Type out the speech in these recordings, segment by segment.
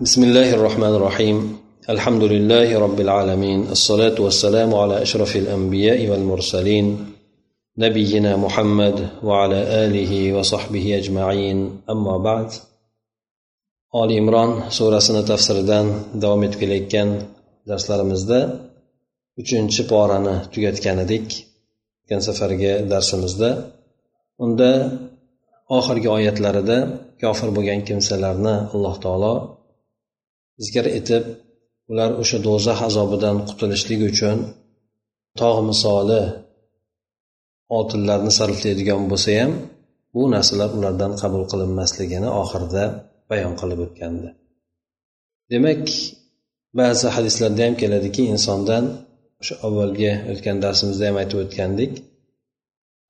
بسم الله الرحمن الرحيم الحمد لله رب العالمين الصلاة والسلام على أشرف الأنبياء والمرسلين نبينا محمد وعلى آله وصحبه أجمعين أما بعد آل إمران سورة tafsiridan davom etib kelayotgan darslarimizda uchinchi porani tugatgan edik o'tgan safargi darsimizda unda oxirgi oyatlarida kofir bo'lgan kimsalarni alloh taolo zikr etib ular o'sha do'zax azobidan qutulishlik uchun tog' misoli oltinlarni sarflaydigan bo'lsa ham bu narsalar ulardan qabul qilinmasligini oxirida bayon qilib o'tgandi. Demak ba'zi hadislarda ham keladiki insondan o'sha avvalgi o'tgan darsimizda ham aytib o'tgandik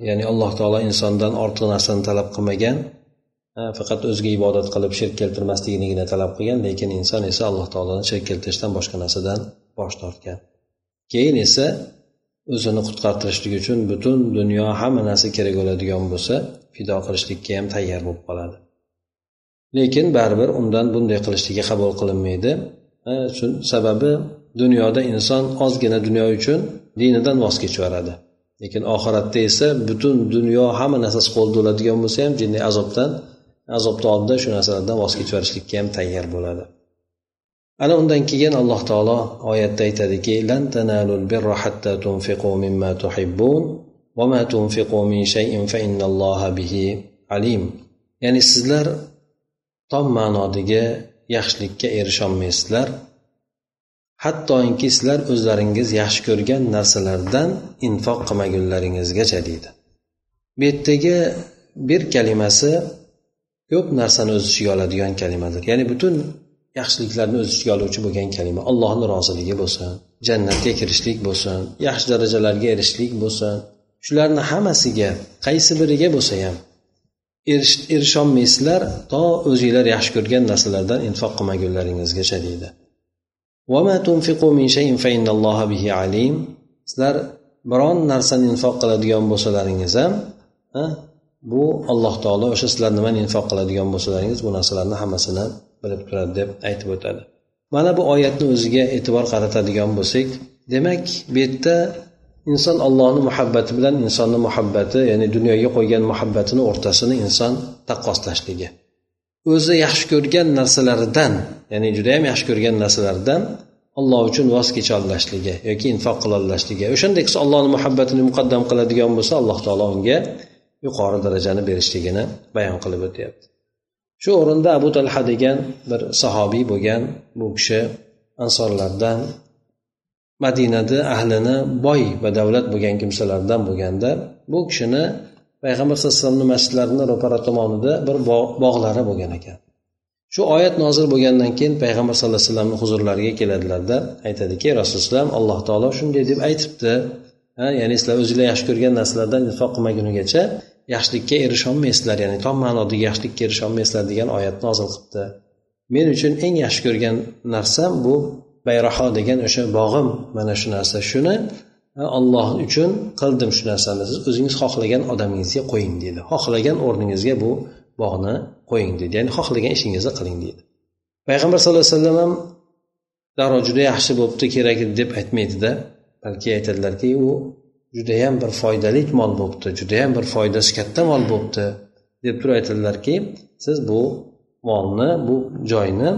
ya'ni alloh taolo insondan ortiq narsani talab qilmagan faqat o'ziga ibodat qilib shirk keltirmasligigina talab qilgan lekin inson esa alloh taoloni shirk keltirishdan boshqa narsadan bosh tortgan. Keyin esa o'zini qutqartirishlik uchun butun dunyo hamma narsa kerak bo'ladigan bo'lsa fido qilishlikka ham tayyor bo'lib qoladi. Lekin baribir undan bunday qilishligi qabul qilinmaydi. Sababi dunyoda inson ozgina dunyo uchun dinidan voz kechib yuboradi lekin oxiratda esa butun dunyo hamma narsasi qo'lida bo'ladigan bo'lsa ham jinniy azobdan azobni oldida shu narsalardan voz kechib yuborishlikka ham tayyor bo'ladi. Ana undan keyin alloh taolo oyatda aytadiki lan tanalul birra hatta tunfiqu mimma tuhibbun va ma tunfiqu min shay'in fa innalloha bihi alim. Ya'ni sizlar tom ma'nodagi yaxshilikka erisholmaysizlar. Hattoki sizlar o'zlaringiz yaxshi ko'rgan narsalardan infoq qilmagunlaringizgacha deydi. Bu yerdagi bir kalimasi ko'p narsani o'z ichiga oladigan kalimadir. Ya'ni butun yaxshiliklarni o'z ichiga oluvchi bo'lgan kalima allohni roziligi bo'lsin jannatga kirishlik bo'lsin yaxshi darajalarga erishishlik bo'lsin. Shularni hammasiga qaysi biriga bo'lsa ham erisholmaysizlar to o'zinglar yaxshi ko'rgan narsalardan infoq qilmagunlaringizgacha deydi sizlar biron narsani infoq qiladigan bo'lsalaringiz ham bu alloh taolo o'sha sizlar nimani infoq qiladigan bo'lsalaringiz bu narsalarni hammasini bilib turadi deb aytib o'tadi. Mana bu oyatni o'ziga e'tibor qaratadigan bo'lsak demak bu yerda inson allohni muhabbati bilan insonni muhabbati ya'ni dunyoga qo'ygan muhabbatini o'rtasini inson taqqoslashligi. O'zi yaxshi ko'rgan narsalaridan ya'ni judayam yaxshi ko'rgan narsalaridan alloh uchun voz kecholmashligi yoki infoq qilolashligi o'shanday qilsa allohni muhabbatini muqaddam qiladigan bo'lsa alloh taolo unga yuqori darajani berishligini bayon qilib o'tyapti. Shu o'rinda abu talha degan bir sahobiy bo'lgan bu kishi ansorlardan madinada ahlini boy va davlat bo'lgan kimsalardan bo'lganda bu kishini payg'ambar sallallohu alayhi vasallamni masjidlarini ro'para tomonida bir bog'lari bo'lgan ekan. Shu oyat nozil bo'lgandan keyin payg'ambar sallallohu alayhi vasallamni huzurlariga keladilarda aytadiki rasululloh alloh taolo shunday deb aytibdi. Ya'ni sizlar o'zinglar yaxshi ko'rgan narsalardan infoq qilmagunigacha yaxshilikka erisholmaysizlar ya'ni tom ma'nodagi yaxshilikka erisholmaysizlar degan oyatni nozil qilibdi. Men uchun eng yaxshi ko'rgan narsam bu bayraho degan o'sha bog'im mana shu narsa. Shuni olloh uchun qildim shu narsani. Siz o'zingiz xohlagan odamingizga qo'ying deydi. Xohlagan o'rningizga bu bog'ni qo'ying deydi. Ya'ni xohlagan ishingizni qiling deydi. Payg'ambar sallallohu alayhi vasallam ham darrov juda yaxshi bo'libdi kerak deb aytmaydida balki aytadilarki u judayam bir foydali mol bo'libdi judayam bir foydasi katta mol bo'libdi deb turib aytadilarki siz bu molni bu joyni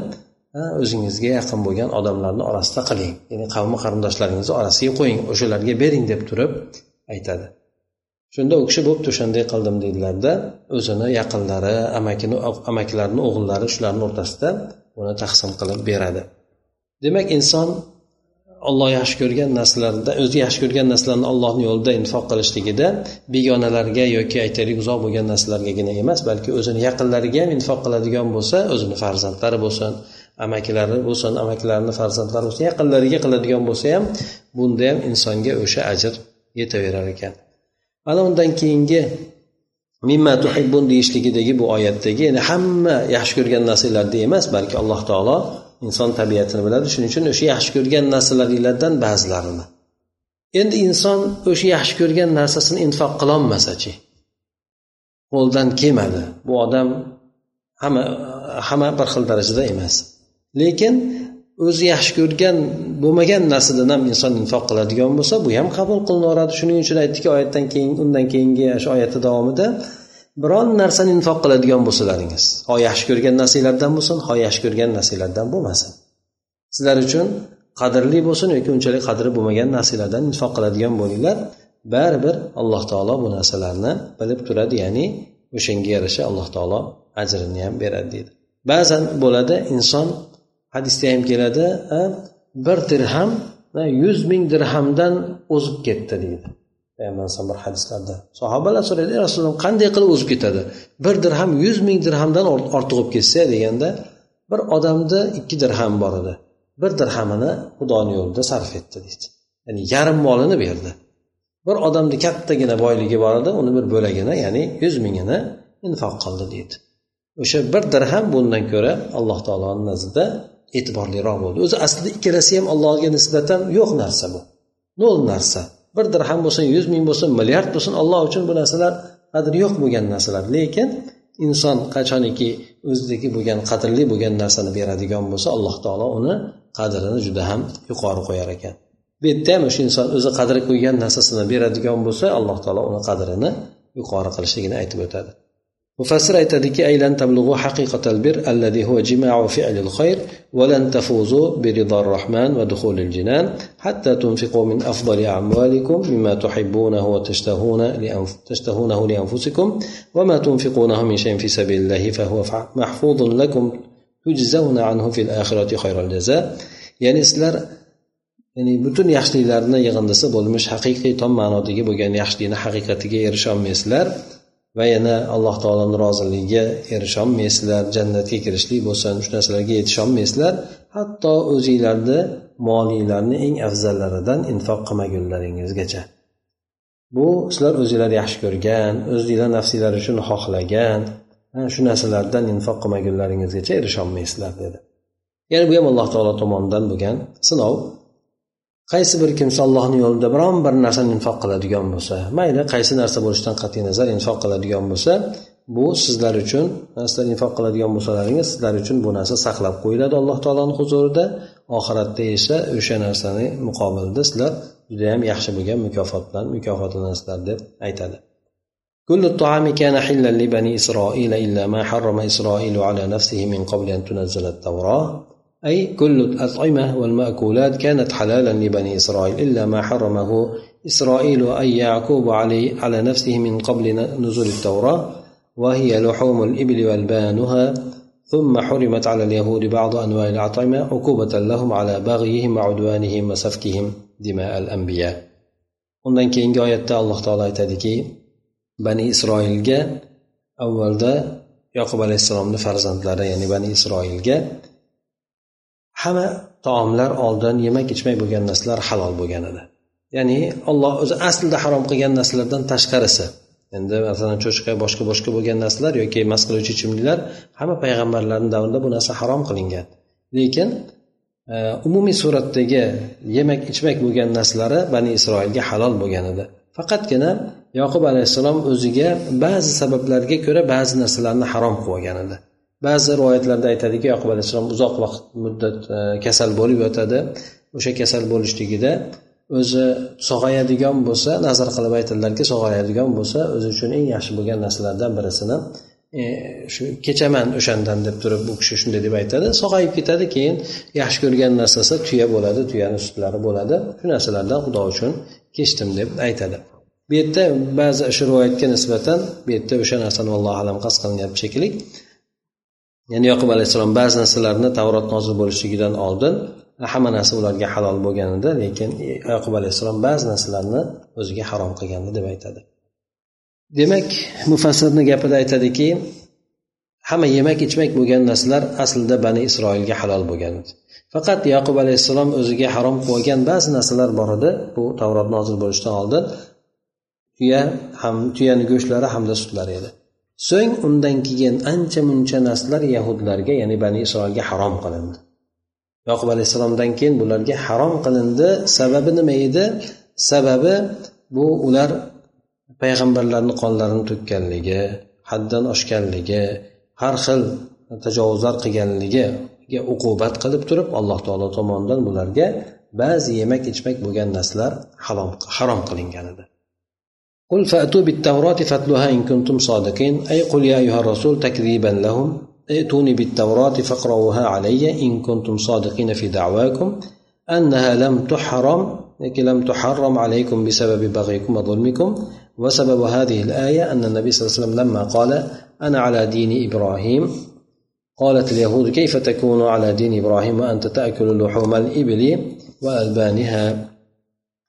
o'zingizga yaqin bo'lgan odamlarni orasida qiling. Ya'ni qavmi qarindoshlaringizni orasiga qo'ying o'shalarga bering deb turib aytadi. Shunda u kishi bo'pti o'shanday qildim deydilarda o'zini yaqinlari amakini amakilarini o'g'illari shularni o'rtasida buni taqsim qilib beradi. Demak inson olloh yaxshi ko'rgan narsalarda o'zi yaxshi ko'rgan narsalarni ollohni yo'lida infoq qilishligida begonalarga yoki aytaylik uzoq bo'lgan narsalargagina emas balki o'zini yaqinlariga ham infoq qiladigan bo'lsa o'zini farzandlari bo'lsin amakilari bo'lsin amakilarini farzandlari bo'lsin yaqinlariga qiladigan bo'lsa ham bunda ham insonga o'sha ajr yetaverar ekan. Mana undan keyingi mimma tuhibbun deyishligidagi bu oyatdagi ya'ni hamma yaxshi ko'rgan narsalarda emas balki alloh taolo inson tabiatini biladi. Shuning uchun o'sha yaxshi ko'rgan narsalaringlardan ba'zilarini. Endi inson o'sha yaxshi ko'rgan narsasini infoq qilolmasachi qo'ldan kelmadi. Bu odam hamma hamma bir xil darajada emas. Lekin o'zi yaxshi ko'rgan bo'lmagan narsadan ham inson infoq qiladigan bo'lsa bu ham qabul qilinaveradi shuning uchun aytdiki oyatdan keyin undan keyingi shu oyatni davomida biron narsani infoq qiladigan bo'lsalaringiz ho yaxshi ko'rgan narsalardan bo'lsin ho yaxshi ko'rgan narsalardan bo'lmasin. Sizlar uchun qadrli bo'lsin yoki unchalik qadri bo'lmagan narsalardan infoq qiladigan bo'linglar. Baribir alloh taolo bu narsalarni bilib turadi ya'ni o'shanga yarasha alloh taolo ajrini ham beradi deydi. Ba'zan bo'ladi inson hadisda ham keladi bir dirham yuz ming dirhamdan o'zib ketdi deydi. Payg'ambar alayhisalom bir hadislarda. Sahobalar so'raydi ey rasululloh qanday qilib o'zib ketadi? Bir dirham yuz ming dirhamdan ortiq bo'lib ketsa deganda bir odamda ikki dirham bor edi. Bir dirhamini xudoni yo'lida sarf etdi deydi. Ya'ni yarim molini berdi. Bir odamni kattagina boyligi bor edi uni bir bo'lagini ya'ni yuz mingini infoq qildi deydi. O'sha bir dirham bundan ko'ra alloh taoloni nazdida e'tiborliroq bo'ldi. O'zi aslida ikkalasi ham allohga nisbatan yo'q narsa bu. Nol narsa. Bir dirham bo'lsin yuz ming bo'lsin milliard bo'lsin alloh uchun bu narsalar qadri yo'q bo'lgan narsalar. Lekin inson qachoniki o'zidagi bo'lgan qadrli bo'lgan narsani beradigan bo'lsa alloh taolo uni qadrini juda ham yuqori qo'yar ekan. Bu yerda ham o'sha inson o'zi qadri qo'ygan narsasini beradigan bo'lsa alloh taolo uni qadrini yuqori qilishligini aytib o'tadi. مفسر أيتدك أي لن تبلغوا حقيقة البر الذي هو جماع فعل الخير ولن تفوزوا برضا الرحمن ودخول الجنان حتى تنفقوا من أفضل أموالكم مما تحبونه وتشتهونه لأنفسكم وما تنفقونه من شيء في سبيل الله فهو محفوظ لكم تجزون عنه في الآخرة خير الجزاء. يعني سلر ya'ni butun yaxshiliklarni yig'indisi bo'lmish haqiqiy tom ma'nodagi bo'lgan yaxshilikni haqiqatiga erisha olmaysizlar va yana alloh taoloni roziligiga erisholmaysizlar jannatga kirishlik bo'lsin shu narsalarga yetisholmaysizlar. Hatto o'zinglarni molinglarni eng afzallaridan infoq qilmagunlaringizgacha. Bu sizlar o'zinglar yaxshi ko'rgan o'zinglar nafsinglar uchun xohlagan shu narsalardan infoq qilmagunlaringizgacha erisholmaysizlar dedi. Ya'ni bu ham alloh taolo tomonidan bo'lgan sinov. qaysi bir kimsa allohni yo'lida biron bir narsani infoq qiladigan bo'lsa mayli qaysi narsa bo'lishidan qat'iy nazar infoq qiladigan bo'lsa bu sizlar uchun sizlar infoq qiladigan bo'lsalaringiz sizlar uchun bu narsa saqlab qo'yiladi alloh taoloni huzurida oxiratda esa o'sha narsani muqobilida sizlar judayam yaxshi bo'lgan mukofot bilan mukofotlanasizlar deb aytadi كل الطعام كان حلا لبني إسرائيل إلا ما حرم إسرائيل على نفسه من قبل أن تنزل التوراة أي كل الأطعمة والمأكولات كانت حلالا لبني إسرائيل إلا ما حرمه إسرائيل أي يعقوب علي على نفسه من قبل نزول التوراة وهي لحوم الإبل والبانها ثم حرمت على اليهود بعض أنواع الأطعمة عقوبة لهم على بغيهم وعدوانهم وسفكهم دماء الأنبياء. Undan keyingi oyatda alloh taolo aytadiki bani isroilga avvalda yoqub alayhissalomni farzandlari ya'ni bani isroilga hamma taomlar oldin yemak ichmak bo'lgan narsalar halol bo'lgan edi. Ya'ni olloh o'zi aslida harom qilgan narsalardan tashqarisi. Endi masalan cho'chqa boshqa boshqa bo'lgan narsalar yoki mast qiluvchi ichimliklar hamma payg'ambarlarni davrida bu narsa harom qilingan. Lekin e, umumiy suratdagi yemak ichmak bo'lgan narsalari bani isroilga halol bo'lgan edi. Faqatgina yoqub alayhissalom o'ziga ba'zi sabablarga ko'ra ba'zi narsalarni harom qilib olgan edi. Ba'zi rivoyatlarda aytadiki yoqub alayhissalom uzoq vaqt muddat e, kasal bo'lib yotadi. O'sha kasal bo'lishligida o'zi sog'ayadigan bo'lsa nazar qilib aytadilarki sog'ayadigan bo'lsa o'zi uchun eng yaxshi bo'lgan narsalardan birisini e, shu kechaman o'shandan deb turib bu kishi shunday deb aytadi. Sog'ayib ketadi keyin yaxshi ko'rgan narsasi tuya bo'ladi tuyani sutlari bo'ladi. Shu narsalardan xudo uchun kechdim deb aytadi. Bu yerda ba'zi shu rivoyatga nisbatan bu yerda o'sha narsani allohu alam qasd qilinyapti shekilli ya'ni yoqub alayhissalom ba'zi narsalarni tavrot nozil bo'lishligidan oldin hamma narsa ularga halol bo'lgan edi lekin yoqub alayhissalom ba'zi narsalarni o'ziga harom qilgandi deb aytadi. Demak mufassirni gapida aytadiki hamma yemak ichmak bo'lgan narsalar aslida bani isroilga halol bo'lgan. Edi faqat yaqub alayhissalom o'ziga harom qilgan ba'zi narsalar bor edi bu tavrot nozil bo'lishidan oldin tuya ham tuyani go'shtlari hamda sutlari edi. So'ng undan keyin ancha muncha narsalar yahudlarga ya'ni bani isroilga harom qilindi. Yoqub alayhissalomdan keyin bularga harom qilindi. Sababi nima edi? Sababi bu ular payg'ambarlarni qonlarini to'kkanligi haddan oshganligi har xil tajovuzlar qilganligiga uqubat qilib turib alloh taolo tomonidan bularga ba'zi yemak ichmak bo'lgan narsalar harom harom qilingan edi. قل فأتوا بالتوراة فاتلوها إن كنتم صادقين. أي قل يا أيها الرسول تكذيبا لهم. ائتوني بالتوراة فاقرؤوها علي إن كنتم صادقين في دعواكم. أنها لم تحرم لم تحرم عليكم بسبب بغيكم وظلمكم. وسبب هذه الآية أن النبي صلى الله عليه وسلم لما قال أنا على دين إبراهيم قالت اليهود كيف تكون على دين إبراهيم وأنت تأكل لحوم الإبل وألبانها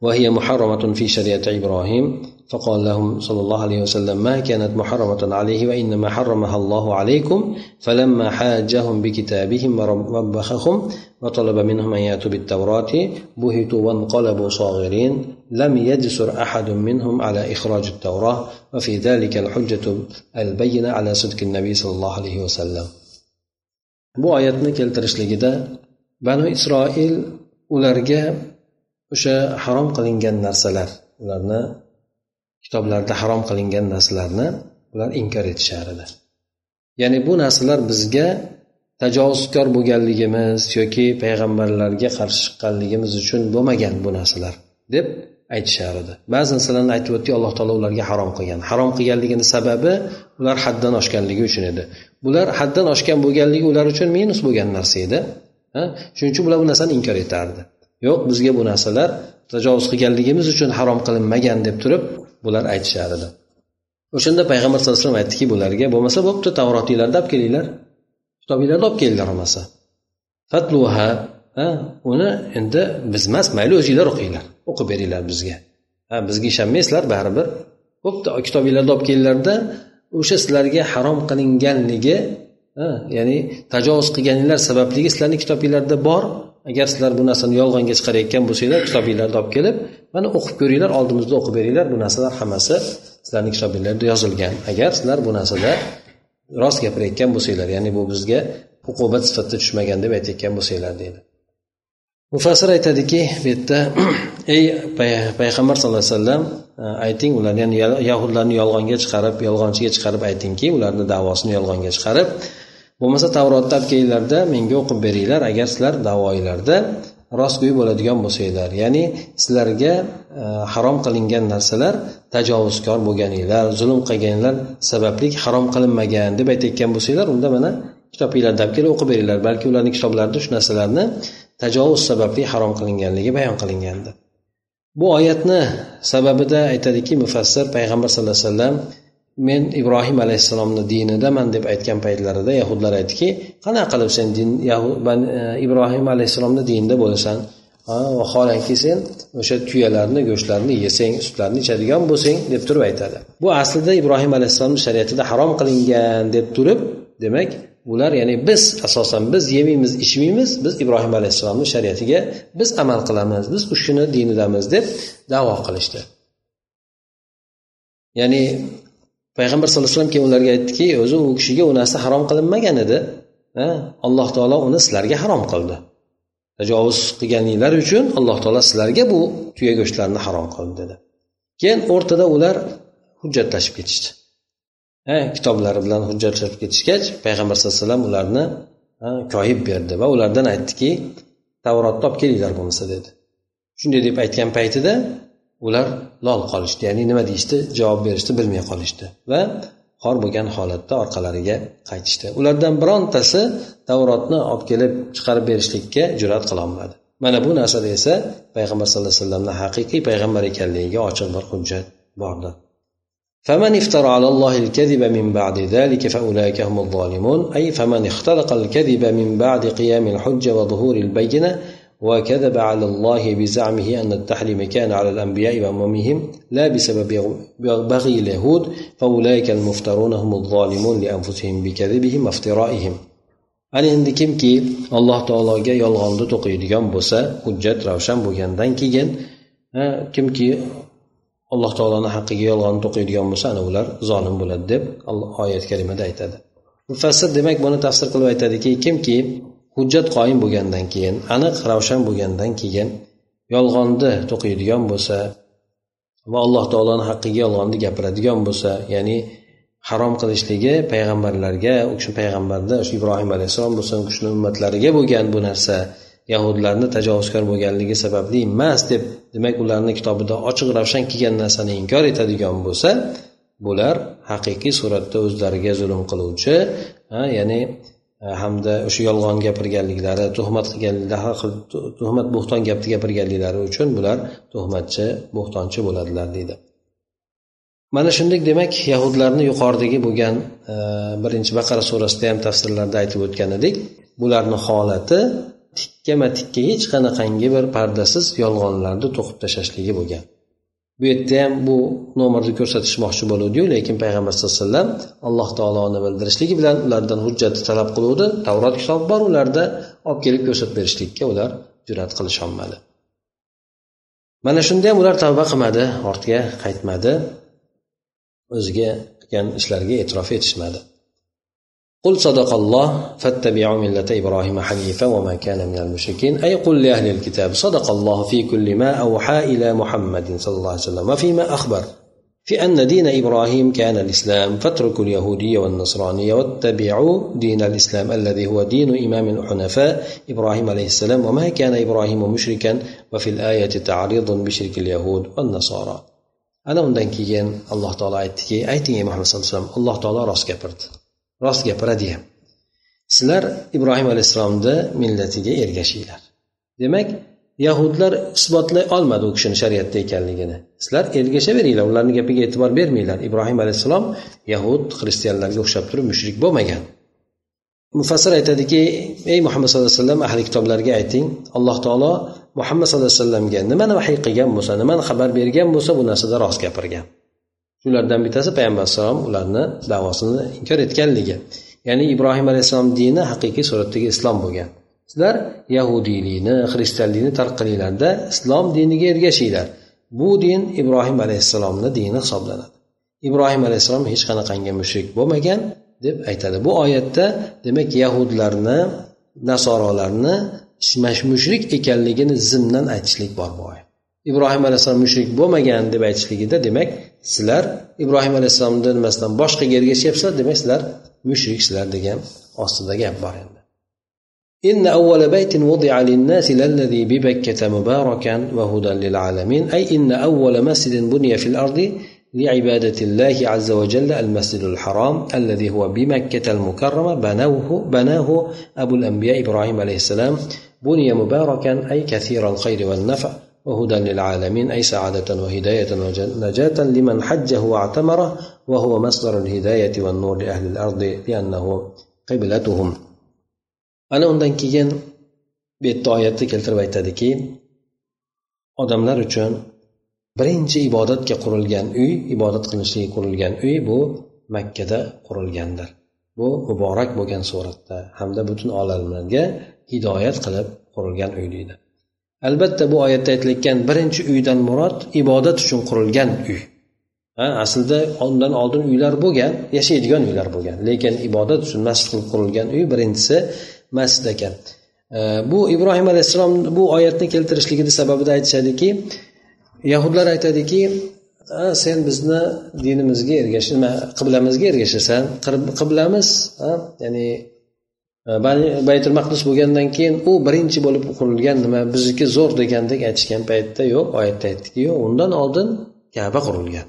وهي محرمة في شريعة إبراهيم؟ فقال لهم صلى الله عليه وسلم ما كانت محرمة عليه وإنما حرمها الله عليكم فلما حاجهم بكتابهم ووبخهم وطلب منهم أن يأتوا بالتوراة بهتوا وانقلبوا صاغرين لم يجسر أحد منهم على إخراج التوراة وفي ذلك الحجة البينة على صدق النبي صلى الله عليه وسلم. Bu oyatni keltirishligida banu isroil ularga o'sha harom qilingan narsalar ularni kitoblarda harom qilingan narsalarni ular inkor etishar edi. Ya'ni bu narsalar bizga tajovuzkor bo'lganligimiz yoki payg'ambarlarga qarshi chiqqanligimiz uchun bo'lmagan bu narsalar deb aytishar edi. Ba'zi narsalarni aytib o'tdik alloh taolo ularga harom qilgan. Harom qilganligini sababi ular haddan oshganligi uchun edi. Bular haddan oshgan bo'lganligi ular uchun minus bo'lgan narsa edi shuning uchun bular bu narsani inkor etardi. Yo'q bizga bu narsalar tajovuz qilganligimiz uchun harom qilinmagan deb turib bular aytishar edi o'shanda payg'ambar sallallohu alayhi vasallam aytdiki bularga bo'lmasa bo'pti tavrotinglarni olib kelinglar. Kitobinglarni olib kelinglar bo'lmasa. Fatluha uni endi biz emas mayli o'zinglar o'qinglar. O'qib beringlar bizga. Ha bizga ishonmaysizlar baribir. Bo'pti kitobinglarni olib kelinglarda o'sha sizlarga harom qilinganligi ya'ni tajovuz qilganinglar sababligi sizlarni kitobinglarda bor. Agar sizlar bu narsani yolg'onga chiqarayotgan bo'lsanglar kitobinglarni olib kelib mana o'qib ko'ringlar oldimizda o'qib beringlar. Bu narsalar hammasi sizlarni kitobinglarda yozilgan. Agar sizlar bu narsada rost gapirayotgan bo'lsanglar ya'ni bu bizga uqubat sifatida tushmagan deb aytayotgan bo'lsanglar deydi. Mufassir aytadiki bu yerda ey payg'ambar sallallohu alayhi vasallam eh, ayting ularni ya'ni yahudlarni yolg'onga chiqarib yolg'onchiga chiqarib aytingki ularni davosini yolg'onga chiqarib bo'lmasa tavrotni olib kelinglarda menga o'qib beringlar agar sizlar davoinglarda rostgo'y bo'ladigan bo'lsanglar. Ya'ni sizlarga e, harom qilingan narsalar tajovuzkor bo'lganinglar zulm qilganinglar sababli harom qilinmagan deb aytayotgan bo'lsanglar unda mana kitobinglarni olib kelib o'qib beringlar. Balki ularni kitoblarida shu narsalarni tajovuz sababli harom qilinganligi bayon qilingandi bu oyatni sababida aytadiki mufassir payg'ambar sallallohu alayhi vasallam men ibrohim alayhissalomni dinidaman deb aytgan paytlarida yahudlar aytdiki qanaqa qilib sen din e, ibrohim alayhissalomni dinida bo'lasan? Vaholanki sen o'sha tuyalarni go'shtlarini yesang sutlarini ichadigan bo'lsang deb turib aytadi. Bu aslida ibrohim alayhissalomni shariatida harom qilingan deb turib demak ular ya'ni biz asosan biz yemaymiz ichmaymiz biz ibrohim alayhissalomni shariatiga biz amal qilamiz biz ushuni dinidamiz deb davo qilishdi. Ya'ni payg'ambar sallallohu alayhi vasallam keyin ularga aytdiki o'zi u kishiga u narsa harom qilinmagan edi. Alloh taolo uni sizlarga harom qildi. Tajovuz qilganinglar uchun alloh taolo sizlarga bu tuya go'shtlarini harom qildi dedi. Keyin o'rtada ular hujjatlashib ketishdi. Kitoblari bilan hujjatlashib ketishgach payg'ambar sallallohu alayhi vasallam ularni koyib berdi va ulardan aytdiki tavrotni olib kelinglar bo'lmasa dedi. Shunday deb aytgan paytida ular lol qolishdi ya'ni nima deyishdi javob berishni bilmay qolishdi va xor bo'lgan holatda orqalariga qaytishdi ulardan birontasi tavrotni olib kelib chiqarib berishlikka jur'at qilolmadi mana bu narsada esa payg'ambar sallallohu alayhi vasallamni haqiqiy payg'ambar ekanligiga ochiq bir hujjat bordir فمن افترى على الله الكذب من بعد ذلك فأولئك هم الظالمون أي فمن اختلق الكذب من بعد قيام الحجة وظهور البينة وكذب على الله بزعمه أن التحريم كان على الأنبياء وأممهم لا بسبب بغي اليهود فأولئك المفترون هم الظالمون لأنفسهم بكذبهم وافترائهم ana endi kimki alloh taologa yolg'onni to'qiydigan bo'lsa hujjat ravshan bo'lgandan keyin kimki alloh taoloni haqqiga yolg'on to'qiydigan bo'lsa ana ular zolim bo'ladi deb oyat karimada aytadi mufassir demak buni tafsir qilib aytadiki kimki hujjat qoyim bo'lgandan keyin aniq ravshan bo'lgandan keyin yolg'onni to'qiydigan bo'lsa va alloh taoloni haqqiga yolg'onni gapiradigan bo'lsa ya'ni harom qilishligi payg'ambarlarga u kishi payg'ambarda o'sha ibrohim alayhissalom bo'lsin u kishini ummatlariga bo'lgan bu narsa yahudlarni tajovuzkor bo'lganligi sababli emas deb demak ularni kitobida ochiq ravshan kelgan narsani inkor etadigan bo'lsa bular haqiqiy suratda o'zlariga zulm qiluvchi ya'ni E, hamda o'sha yolg'on gapirganliklari tuhmat qilganliklari tuhmat bo'xton gapni gapirganliklari uchun bular tuhmatchi bo'xtonchi bo'ladilar deydi. Mana shunday demak yahudlarni yuqoridagi bo'lgan e, birinchi baqara surasida ham tafsirlarda aytib o'tgan edik bularni holati tikkama tikka hech qanaqangi bir pardasiz yolg'onlarni to'qib tashlashligi bo'lgan. Bu yerda ham bu nomerni ko'rsatishmoqchi bo'luvdiyu lekin payg'ambar sallallohu alayhi vasallam alloh taoloni bildirishligi bilan ulardan hujjatni talab qiluvdi. Tavrot kitobi bor ularda olib kelib ko'rsatib berishlikka ular jur'at qilisholmadi. Mana shunda ham ular tavba qilmadi ortga qaytmadi. O'ziga qilgan ishlariga e'tirof etishmadi. قل صدق الله فاتبعوا ملة إبراهيم حنيفا وما كان من المشركين. أي قل لأهل الكتاب صدق الله في كل ما أوحى إلى محمد صلى الله عليه وسلم وفيما أخبر. في أن دين إبراهيم كان الإسلام فاتركوا اليهودية والنصرانية واتبعوا دين الإسلام الذي هو دين إمام الحنفاء إبراهيم عليه السلام وما كان إبراهيم مشركا وفي الآية تعريض بشرك اليهود والنصارى. ana undan keyin alloh taolo ayting ey muhammad sallallohu alayhi vasallam alloh taolo rost gapirdi rost gapiradi ham. Sizlar ibrohim alayhissalomni millatiga ergashinglar. Demak yahudlar isbotlay olmadi u kishini shariatda ekanligini. Sizlar ergashaveringlar ularni gapiga e'tibor bermanglar. Ibrohim alayhissalom yahud xristianlarga o'xshab turib mushrik bo'lmagan. Mufassir aytadiki ey muhammad sallallohu alayhi vasallam ahli kitoblarga ayting alloh taolo muhammad sallallohu alayhi vasallamga nimani vahiy qilgan bo'lsa nimani xabar bergan bo'lsa bu narsada rost gapirgan. Shulardan bittasi payg'ambar alayhissalom ularni davosini inkor etganligi. Ya'ni ibrohim alayhissalom dini haqiqiy suratdagi islom bo'lgan. Sizlar yahudiylikni xristianlikni tark qilinglarda islom diniga ergashinglar. Bu din ibrohim alayhissalomni dini hisoblanadi. Ibrohim alayhissalom hech qanaqangi mushrik bo'lmagan deb aytadi. Bu oyatda demak yahudlarni nasorolarni mushrik ekanligini zimdan aytishlik bor bu oyat. Ibrohim alayhissalom mushrik bo'lmagan deb aytishligida demak sizlar ibrohim alayhissalomni nimasidan boshqaga ergashyapsizlar demak sizlar mushriksizlar degan ostida gap bor endi. إن أول بيت وضع للناس للذي ببكة مباركا وهدى للعالمين أي إن أول مسجد بني في الأرض لعبادة الله عز وجل المسجد الحرام الذي هو بمكة المكرمة بنوه بناه أبو الأنبياء إبراهيم عليه السلام بني مباركا أي كثير الخير والنفع وهدى للعالمين أي سعادة وهداية ونجاة لمن حجه واعتمره وهو مصدر الهداية والنور لأهل الأرض لأنه قبلتهم ana undan keyin bu yerda oyatda keltirib aytadiki odamlar uchun birinchi ibodatga qurilgan uy ibodat qilinishligiga qurilgan uy bu makkada qurilgandir bu muborak bo'lgan suratda hamda butun olamlarga hidoyat qilib qurilgan uy deydi albatta bu oyatda aytilayotgan birinchi uydan murod ibodat uchun qurilgan uy. Ha aslida undan oldin uylar bo'lgan yashaydigan uylar bo'lgan. Lekin ibodat uchun masjid qilib qurilgan uy birinchisi masjid ekan. Bu ibrohim alayhissalom bu oyatni keltirishligini sababida aytishadiki yahudlar aytadiki sen bizni dinimizga ergash nima qiblamizga ergashasan. Qiblamiz ya'ni E, baytul maqdis bo'lgandan keyin u birinchi bo'lib qurilgan nima bizniki zo'r degandek aytishgan paytda yo'q oyatda aytdiki yo'q undan oldin kaba qurilgan.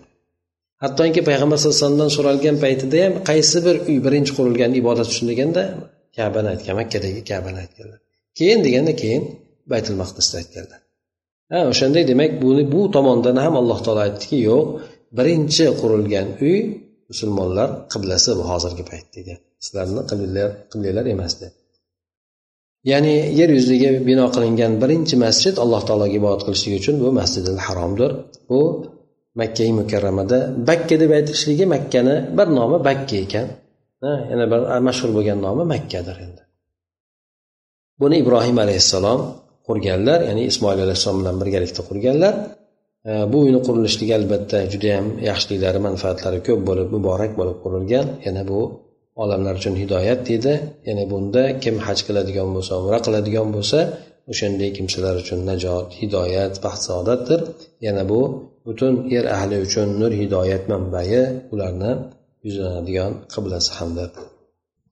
Hattoki payg'ambar sallallohu alayhi vasallamdan so'ralgan paytida ham qaysi bir uy birinchi qurilgan ibodat uchun deganda kabani aytgan makkadagi kabani aytganlar. Keyin deganda keyin baytul maqdisni aytganlar. Ha o'shanday demak buni bu tomondan ham alloh taolo aytdiki yo'q birinchi qurilgan uy musulmonlar qiblasi bu hozirgi payt sizlarni qiblalar emas deb. Ya'ni yer yuziga bino qilingan birinchi masjid alloh taologa ibodat qilishlik uchun bu masjidil haromdir. Bu makkai mukarramada bakka deb aytilishligi makkani bir nomi bakka ekan. Yana bir mashhur bo'lgan nomi makkadir endi. Buni ibrohim alayhissalom qurganlar ya'ni ismoil alayhissalom bilan birgalikda qurganlar. Bu uyni qurilishligi albatta judayam yaxshiliklari manfaatlari ko'p bo'lib muborak bo'lib qurilgan. Yana bu olamlar uchun hidoyat deydi ya'ni bunda kim haj qiladigan bo'lsa umra qiladigan bo'lsa o'shanday kimsalar uchun najot hidoyat baxt saodatdir yana bu butun yer ahli uchun nur hidoyat manbai ularni yuzlanadigan qiblasi hamdir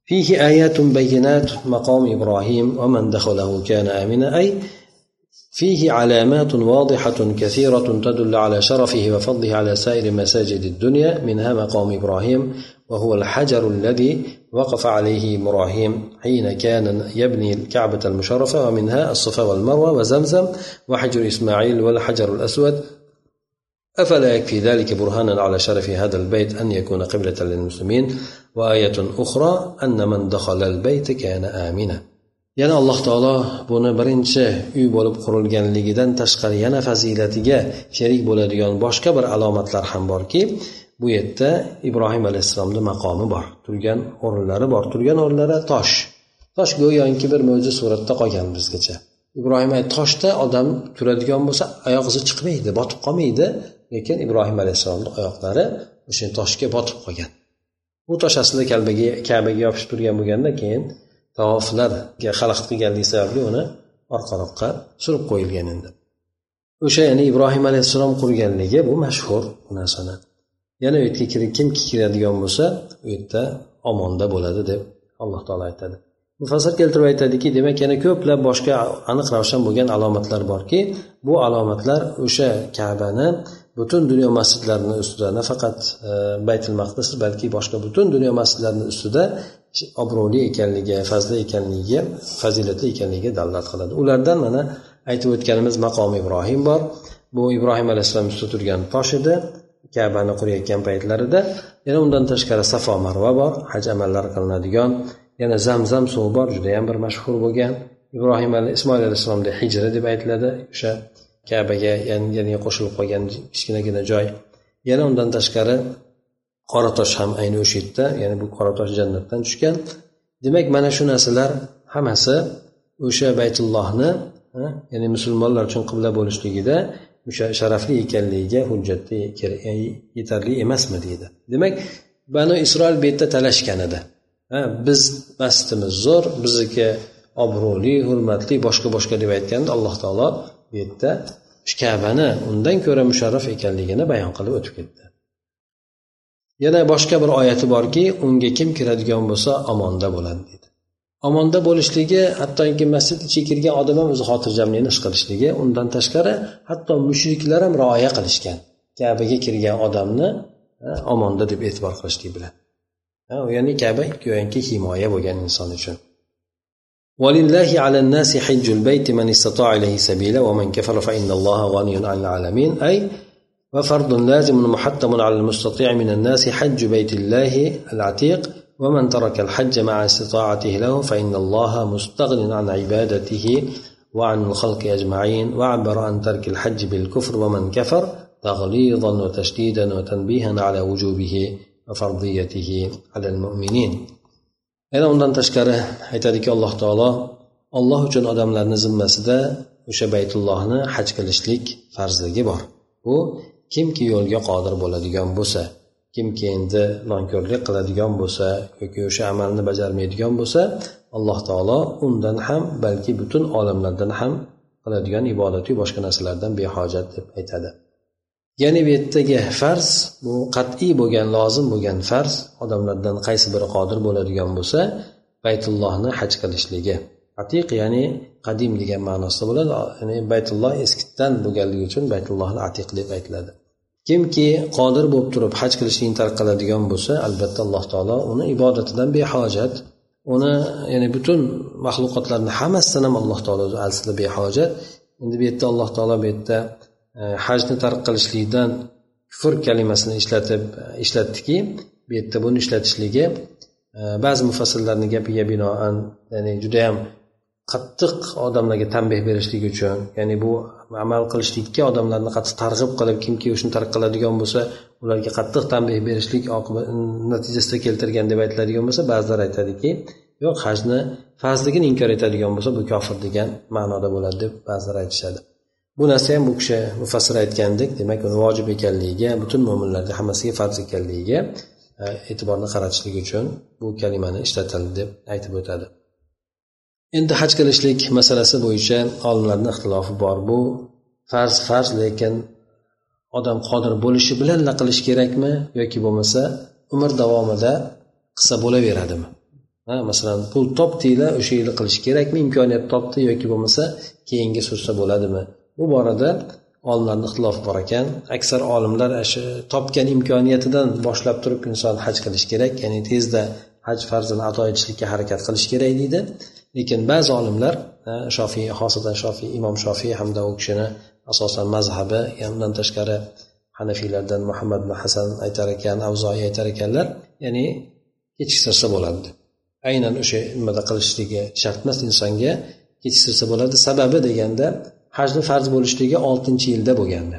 فيه آيات بينات مقام إبراهيم ومن دخله كان آمنا أي فيه علامات واضحة كثيرة تدل على شرفه وفضله على سائر مساجد الدنيا منها مقام إبراهيم وهو الحجر الذي وقف عليه إبراهيم حين كان يبني الكعبة المشرفة ومنها الصفا والمروة وزمزم وحجر إسماعيل والحجر الأسود. أفلا يكفي ذلك برهانا على شرف هذا البيت أن يكون قبلة للمسلمين؟ وآية أخرى أن من دخل البيت كان آمنا. yana alloh taolo buni birinchi uy bo'lib qurilganligidan tashqari yana fazilatiga sherik bo'ladigan boshqa bir alomatlar ham borki bu yerda ibrohim alayhissalomni maqomi bor. Turgan o'rinlari bor. Turgan o'rinlari tosh. Tosh go'yoki bir mo'jiza suratda qolgan bizgacha. Ibrohim toshda odam turadigan bo'lsa oyoq izi chiqmaydi botib qolmaydi. Lekin ibrohim alayhissalomni oyoqlari o'sha toshga botib qolgan. Bu tosh aslida kalbaga kabaga yopishib turgan bo'lganda keyin tavoflarga xalaqit qilganligi sababli uni orqaroqqa surib qo'yilgan endi o'sha ya'ni ibrohim alayhissalom qurganligi bu mashhur bu narsani yana u yerga kimki kiradigan bo'lsa u yerda omonda bo'ladi deb alloh taolo aytadi. Mufassir keltirib aytadiki demak yana ko'plab boshqa aniq ravshan bo'lgan alomatlar borki bu alomatlar o'sha kabani butun dunyo masjidlarini ustida nafaqat e, baytul maqdis balki boshqa butun dunyo masjidlarini ustida obro'li ekanligi fazli ekanligiga fazilatli ekanligiga dalolat qiladi. Ulardan mana aytib o'tganimiz maqom ibrohim bor. Bu ibrohim alayhissalom ustida turgan tosh edi. Kabani qurayotgan paytlarida yana undan tashqari safo marva bor haj amallari qilinadigan yana zamzam suvi bor judayam bir mashhur bo'lgan. Ibrohim ismoil alayhissalomda hijra deb aytiladi o'sha kabaga ya'ni qo'shilib qolgan kichkinagina joy. Yana undan tashqari qora tosh ham ayni o'sha yerda ya'ni bu qora tosh jannatdan tushgan. Demak mana shu narsalar hammasi o'sha baytullohni ya'ni musulmonlar uchun qibla bo'lishligida o'sha sharafli ekanligiga hujjatda yetarli emasmi deydi. Demak banu isroil bu yerda talashgan edi. Biz masjidimiz zo'r bizniki obro'li hurmatli boshqa boshqa deb aytganda alloh taolo bu yerda kabani undan ko'ra musharraf ekanligini bayon qilib o'tib ketdi. Yana boshqa bir oyati borki unga kim kiradigan bo'lsa omonda bo'ladi dedi omonda bo'lishligi hattoki masjid ichiga kirgan odam ham o'zi xotirjamlikni his qilishligi undan tashqari hatto mushriklar ham rioya qilishgan kabaga kirgan odamni omonda deb e'tibor qilishlik bilan ya'ni kaba go'yoki himoya bo'lgan inson uchun ولله على الناس حج البيت من استطاع إليه سبيلا ومن كفر فإن الله غني عن العالمين أي وفرض لازم محتم على المستطيع من الناس حج بيت الله العتيق ومن ترك الحج مع استطاعته له فإن الله مستغن عن عبادته وعن الخلق أجمعين وعبر عن ترك الحج بالكفر ومن كفر تغليظا وتشديدا وتنبيها على وجوبه وفرضيته على المؤمنين. أنا أمنا تشكره حيث الله تعالى الله جن أدام لنا زمسدا بيت الله حج كالشليك فرزدك بار. و kimki yo'lga qodir bo'ladigan bo'lsa kimki endi nonko'rlik qiladigan bo'lsa yoki o'sha amalni bajarmaydigan bo'lsa alloh taolo undan ham balki butun olamlardan ham qiladigan ibodati boshqa narsalardan behojat deb aytadi. Ya'ni bu yerdagi farz bu qat'iy bo'lgan lozim bo'lgan farz odamlardan qaysi biri qodir bo'ladigan bo'lsa baytullohni haj qilishligi. Atiq ya'ni qadim degan ma'nosida bo'ladi. Ya'ni baytulloh eskidan bo'lganligi uchun baytullohni atiq deb aytiladi. Kimki qodir bo'lib turib haj qilishlikni tark qiladigan bo'lsa albatta alloh taolo uni ibodatidan behojat uni ya'ni butun maxluqotlarni hammasidan ham alloh taolo o'zi aslida behojat. Endi bu yerda alloh taolo bu yerda e, hajni tark qilishlikdan kufr kalimasini ishlatib e, ishlatdiki bu yerda buni ishlatishligi e, ba'zi mufassillarni gapiga binoan ya'ni judayam qattiq odamlarga tanbeh berishlik uchun ya'ni bu amal qilishlikka odamlarni qattiq targ'ib qilib kimki o'shani tark qiladigan bo'lsa ularga qattiq tanbeh berishlik natijasida keltirgan deb aytiladigan bo'lsa ba'zilar aytadiki yo'q hajni farzligini inkor etadigan bo'lsa bu kofir degan ma'noda bo'ladi deb ba'zilar aytishadi. Bu narsa ham bu kishi mufassir aytgandek demak uni vojib ekanligiga butun mo'minlarga hammasiga farz ekanligiga e, e'tiborni qaratishlik uchun bu kalimani ishlatildi deb aytib o'tadi. Endi haj qilishlik masalasi bo'yicha olimlarni ixtilofi bor. Bu farz farz lekin odam qodir bo'lishi bilanla qilish kerakmi yoki bo'lmasa umr davomida qilsa bo'laveradimi? Ha masalan pul topdinglar o'sha yili qilish kerakmi imkoniyat topdi yoki bo'lmasa keyingi sursa bo'ladimi? Bu borada olimlarni ixtilofi bor ekan. Aksar olimlar shu topgan imkoniyatidan boshlab turib inson haj qilish kerak ya'ni tezda haj farzini ado etishlikka harakat qilish kerak deydi. Lekin ba'zi olimlar shofiy xosatan shofiy imom shofiy hamda u kishini asosan mazhabi undan tashqari hanafiylardan muhammad ibn hasan aytar ekan avzoiy aytar ekanlar ya'ni kechiktirsa bo'ladi. Aynan o'sha nimada qilishligi shart emas insonga kechiktirsa bo'ladi. Sababi deganda hajni farz bo'lishligi oltinchi yilda bo'lgandi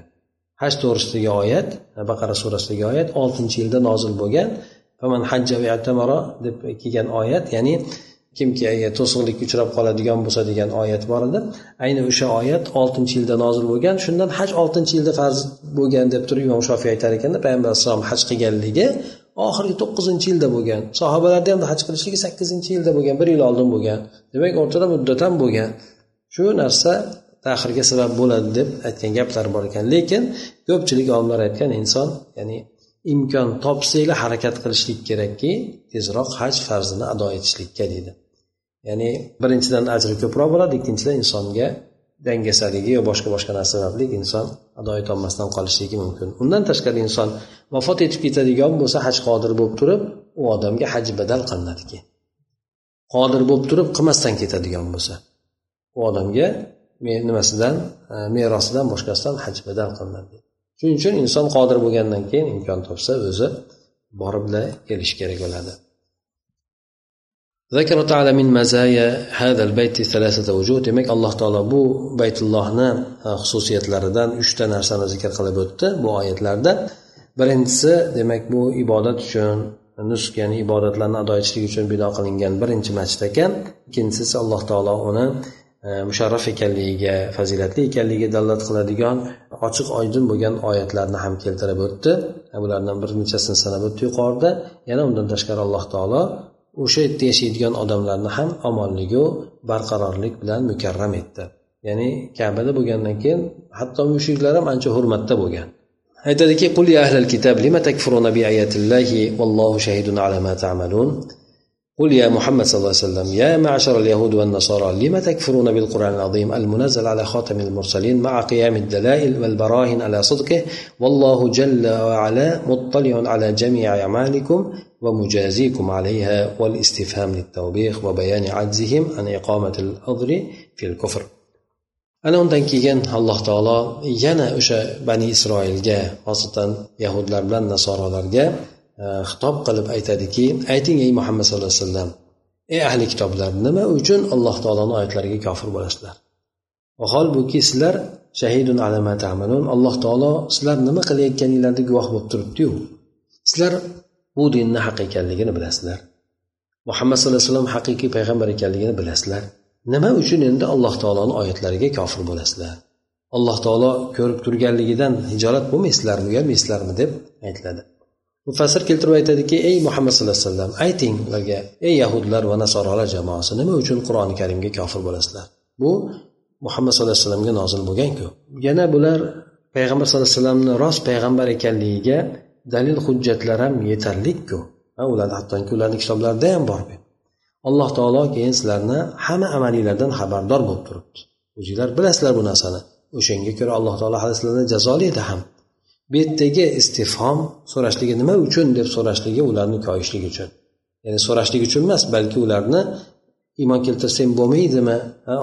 haj to'g'risidagi oyat baqara surasidagi oyat oltinchi yilda nozil bo'lgan. Deb kelgan oyat ya'ni kimki agar to'siqlikka uchrab qoladigan bo'lsa degan oyat bor edi. Ayni o'sha oyat oltinchi yilda nozil bo'lgan shundan haj oltinchi yilda farz bo'lgan deb turib imom shofiy aytar ekanda payg'ambar alayhissalom haj qilganligi oxirgi to'qqizinchi yilda bo'lgan sahobalarni ham haj qilishligi sakkizinchi yilda bo'lgan bir yil oldin bo'lgan. Demak o'rtada muddat ham bo'lgan. Shu narsa taxirga sabab bo'ladi deb aytgan gaplar bor ekan. Lekin ko'pchilik olimlar aytgan inson ya'ni imkon topsanglar harakat qilishlik kerakki tezroq haj farzini ado etishlikka deydi. Ya'ni birinchidan ajri ko'proq bo'ladi ikkinchidan insonga dangasaligi yo boshqa boshqa narsa sababli inson ado etolmasdan qolishligi mumkin. Undan tashqari inson vafot etib ketadigan bo'lsa haj qodir bo'lib turib u odamga haj badal qilinadi keyin qodir bo'lib turib qilmasdan ketadigan bo'lsa u odamga nimasidan e, merosidan boshqasidan haj badal qilinadi. Shuning uchun inson qodir bo'lgandan keyin imkon topsa o'zi borib kelishi kerak bo'ladi. ذكر تعالى من مزايا هذا البيت ثلاثة وجوه demak alloh taolo bu baytullohni e, xususiyatlaridan uchta narsani zikr qilib o'tdi bu oyatlarda birinchisi demak bu ibodat uchun nusk ya'ni ibodatlarni ado etishlik uchun bino qilingan birinchi masjid ekan ikkinchisi alloh taolo uni e, musharraf ekanligiga fazilatli ekanligiga dalolat qiladigan ochiq oydin bo'lgan oyatlarni ham keltirib o'tdi e, bulardan bir nechasini sanab o'tdi yuqorida yana undan tashqari alloh taolo o'sha yerda yashaydigan odamlarni ham omonligu barqarorlik bilan mukarram etdi ya'ni kabada bo'lgandan keyin hatto mushriklar ham ancha hurmatda bo'lgan aytadiki qul ya ahlal kitab lima takfuruna bi ayatillahi vallohu shahidun ala ma ta'malun قل يا محمد صلى الله عليه وسلم يا معشر اليهود والنصارى لم تكفرون بالقرآن العظيم المنزل على خاتم المرسلين مع قيام الدلائل والبراهن على صدقه والله جل وعلا مطلع على جميع أعمالكم ومجازيكم عليها والاستفهام للتوبيخ وبيان عجزهم عن إقامة العذر في الكفر ana undan keyin alloh taolo yana o'sha bani isroilga xosatan yahudlar bilan nasorolarga e, xitob qilib aytadiki ayting ey muhammad sallallohu alayhi vasallam ey ahli kitoblar nima uchun alloh taoloni oyatlariga kofir bo'lasizlar vaholbuki sizlar shahidun alloh taolo sizlar nima qilayotganinglarni guvoh bo'lib turibdiyu sizlar bu dinni haq ekanligini bilasizlar. Muhammad sallallohu alayhi vasallam haqiqiy payg'ambar ekanligini bilasizlar. Nima uchun endi alloh taoloni oyatlariga kofir bo'lasizlar? Alloh taolo ko'rib turganligidan hijolat bo'lmaysizlarmi uyalmaysizlarmi deb aytiladi. Mufassir keltirib aytadiki ey muhammad sallallohu alayhi vasallam ayting ularga ey yahudlar va nasorolar jamoasi nima uchun qur'oni karimga kofir bo'lasizlar? Bu muhammad sallallohu alayhi vasallamga nozil bo'lganku yana bular payg'ambar sallallohu alayhi vasallamni rost payg'ambar ekanligiga dalil hujjatlar ham yetarlikku. Ularni hattoki ularni kitoblarida ham bor alloh taolo keyin sizlarni hamma amalinglardan xabardor bo'lib turibdi. O'zinglar bilasizlar bu narsani. O'shanga ko'ra alloh taolo hali sizlarni jazolaydi ham. Bu yerdagi istifhom so'rashligi nima uchun deb so'rashligi ularni koyishlik uchun. Ya'ni so'rashlik uchun emas balki ularni iymon keltirsang bo'lmaydimi?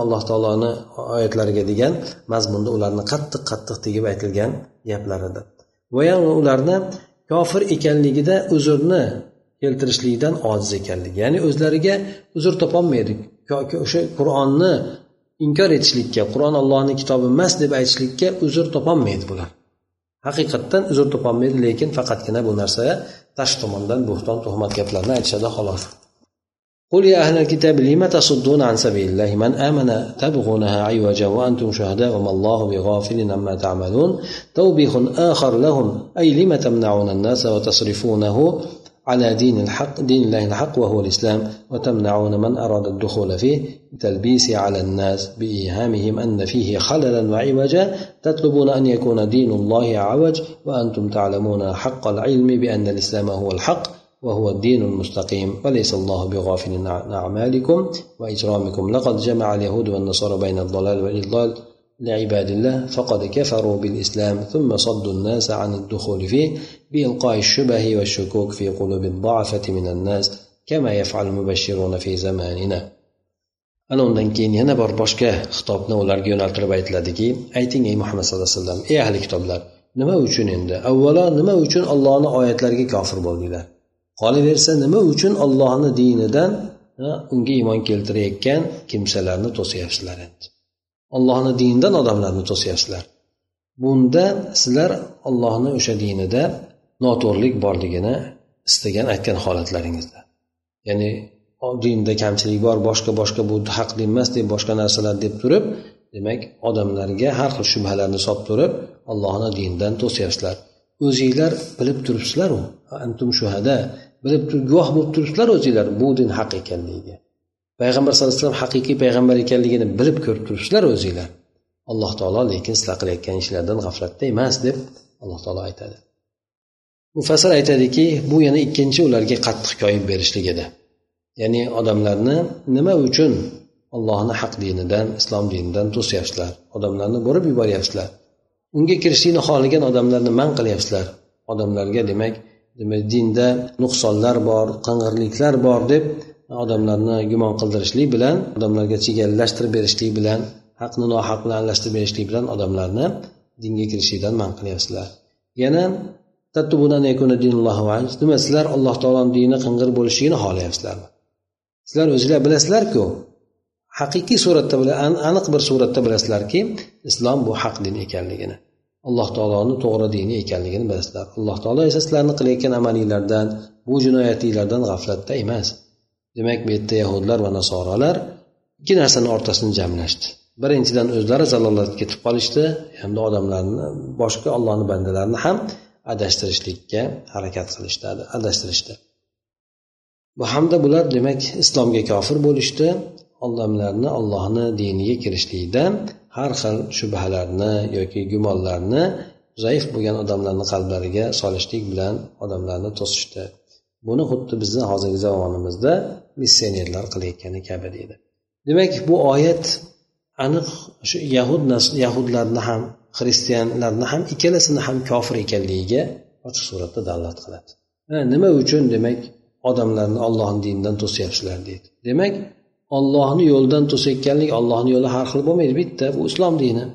Alloh taoloni oyatlariga degan mazmunda ularni qattiq qattiq tegib aytilgan gaplaridir. Va ularni kofir ekanligida uzrni keltirishlikdan ojiz ekanligi ya'ni o'zlariga uzr topolmaydi. O'sha qur'onni inkor etishlikka qur'on allohni kitobi emas deb aytishlikka uzr topolmaydi bular. Haqiqatdan uzr topolmaydi lekin faqatgina bu narsa tashqi tomondan bo'xton tuhmat gaplarni aytishadi xolos. قل يا أهل الكتاب لم تصدون عن سبيل الله من آمن تبغونها عوجا وأنتم شهداء وما الله بغافل عما تعملون توبيخ آخر لهم أي لم تمنعون الناس وتصرفونه على دين الحق دين الله الحق وهو الإسلام وتمنعون من أراد الدخول فيه بتلبيس على الناس بإيهامهم أن فيه خللا وعوجا تطلبون أن يكون دين الله عوج وأنتم تعلمون حق العلم بأن الإسلام هو الحق وهو الدين المستقيم وليس الله بغافل عن أعمالكم وإجرامكم لقد جمع اليهود والنصارى بين الضلال والإضلال لعباد الله فقد كفروا بالإسلام ثم صدوا الناس عن الدخول فيه بإلقاء الشبه والشكوك في قلوب الضعفة من الناس كما يفعل المبشرون في زماننا ana undan keyin yana bir boshqa xitobni ularga yo'naltirib aytiladiki ayting ey muhammad sallallohu alayhi vasallam ey ahli kitoblar nima uchun endi avvalo nima uchun ollohni oyatlariga kofir bo'ldinglar Qolaversa nima uchun ollohni dinidan unga iymon keltirayotgan kimsalarni to'syapsizlar endi? Ollohni dinidan odamlarni to'syapsizlar bunda sizlar ollohni o'sha dinida noto'g'rilik borligini istagan aytgan holatlaringizda. Ya'ni dinda kamchilik bor boshqa boshqa bu haq din emas deb boshqa narsalar deb turib demak odamlarga har xil shubhalarni solib turib ollohni dinidan to'syapsizlar o'zinglar bilib turibsizlaru. Antum shuhada bilib guvoh bo'lib turibsizlar o'zinglar bu din haq ekanligiga. Payg'ambar sallallohu alayhi vasallam haqiqiy payg'ambar ekanligini bilib ko'rib turibsizlar o'zinglar. Alloh taolo lekin sizlar qilayotgan ishlardan g'aflatda emas deb alloh taolo aytadi. Mufassir aytadiki bu yana ikkinchi ularga qattiq koyib berishlik edi. Ya'ni odamlarni nima uchun ollohni haq dinidan islom dinidan to'syapsizlar? Odamlarni borib yuboryapsizlar? Unga kirishlikni xohlagan odamlarni man qilyapsizlar. Odamlarga demak demak dinda nuqsonlar bor qing'irliklar bor deb odamlarni gumon qildirishlik bilan odamlarga chigallashtirib berishlik bilan haqni nohaq bilan aralashtirib berishlik bilan odamlarni dinga kirishlikdan man qilyapsizlar. Yana nima sizlar alloh taoloni dini qing'ir bo'lishligini xohlayapsizlarmi sizlar o'zinglar bilasizlarku haqiqiy suratda aniq bir suratda bilasizlarki islom bu haq din ekanligini alloh taoloni to'g'ri dini ekanligini bilasizlar. Alloh taolo esa sizlarni qilayotgan amalinglardan bu jinoyatinglardan g'aflatda emas. Demak bu yerda yahudlar va nasorolar ikki narsani o'rtasini jamlashdi. Birinchidan o'zlari zalolatga ketib qolishdi hamda odamlarni boshqa ollohni bandalarini ham adashtirishlikka harakat qilishdi adashtirishdi. Bu hamda bular demak islomga kofir bo'lishdi. Odamlarni ollohni diniga kirishlikdan har xil shubhalarni yoki gumonlarni zaif bo'lgan odamlarni qalblariga solishlik bilan odamlarni to'sishdi. Buni xuddi bizni hozirgi zamonimizda missionerlar qilayotgani kabi deydi. Demak bu oyat aniq shu yahud yahudlarni ham xristianlarni ham ikkalasini ham kofir ekanligiga ochiq suratda dalolat qiladi. Nima uchun demak odamlarni ollohni dinidan to'syapsizlar deydi. Demak ollohni yo'lidan to'sayotganlik ollohni yo'li har xil bo'lmaydi bitta. Bu islom dini.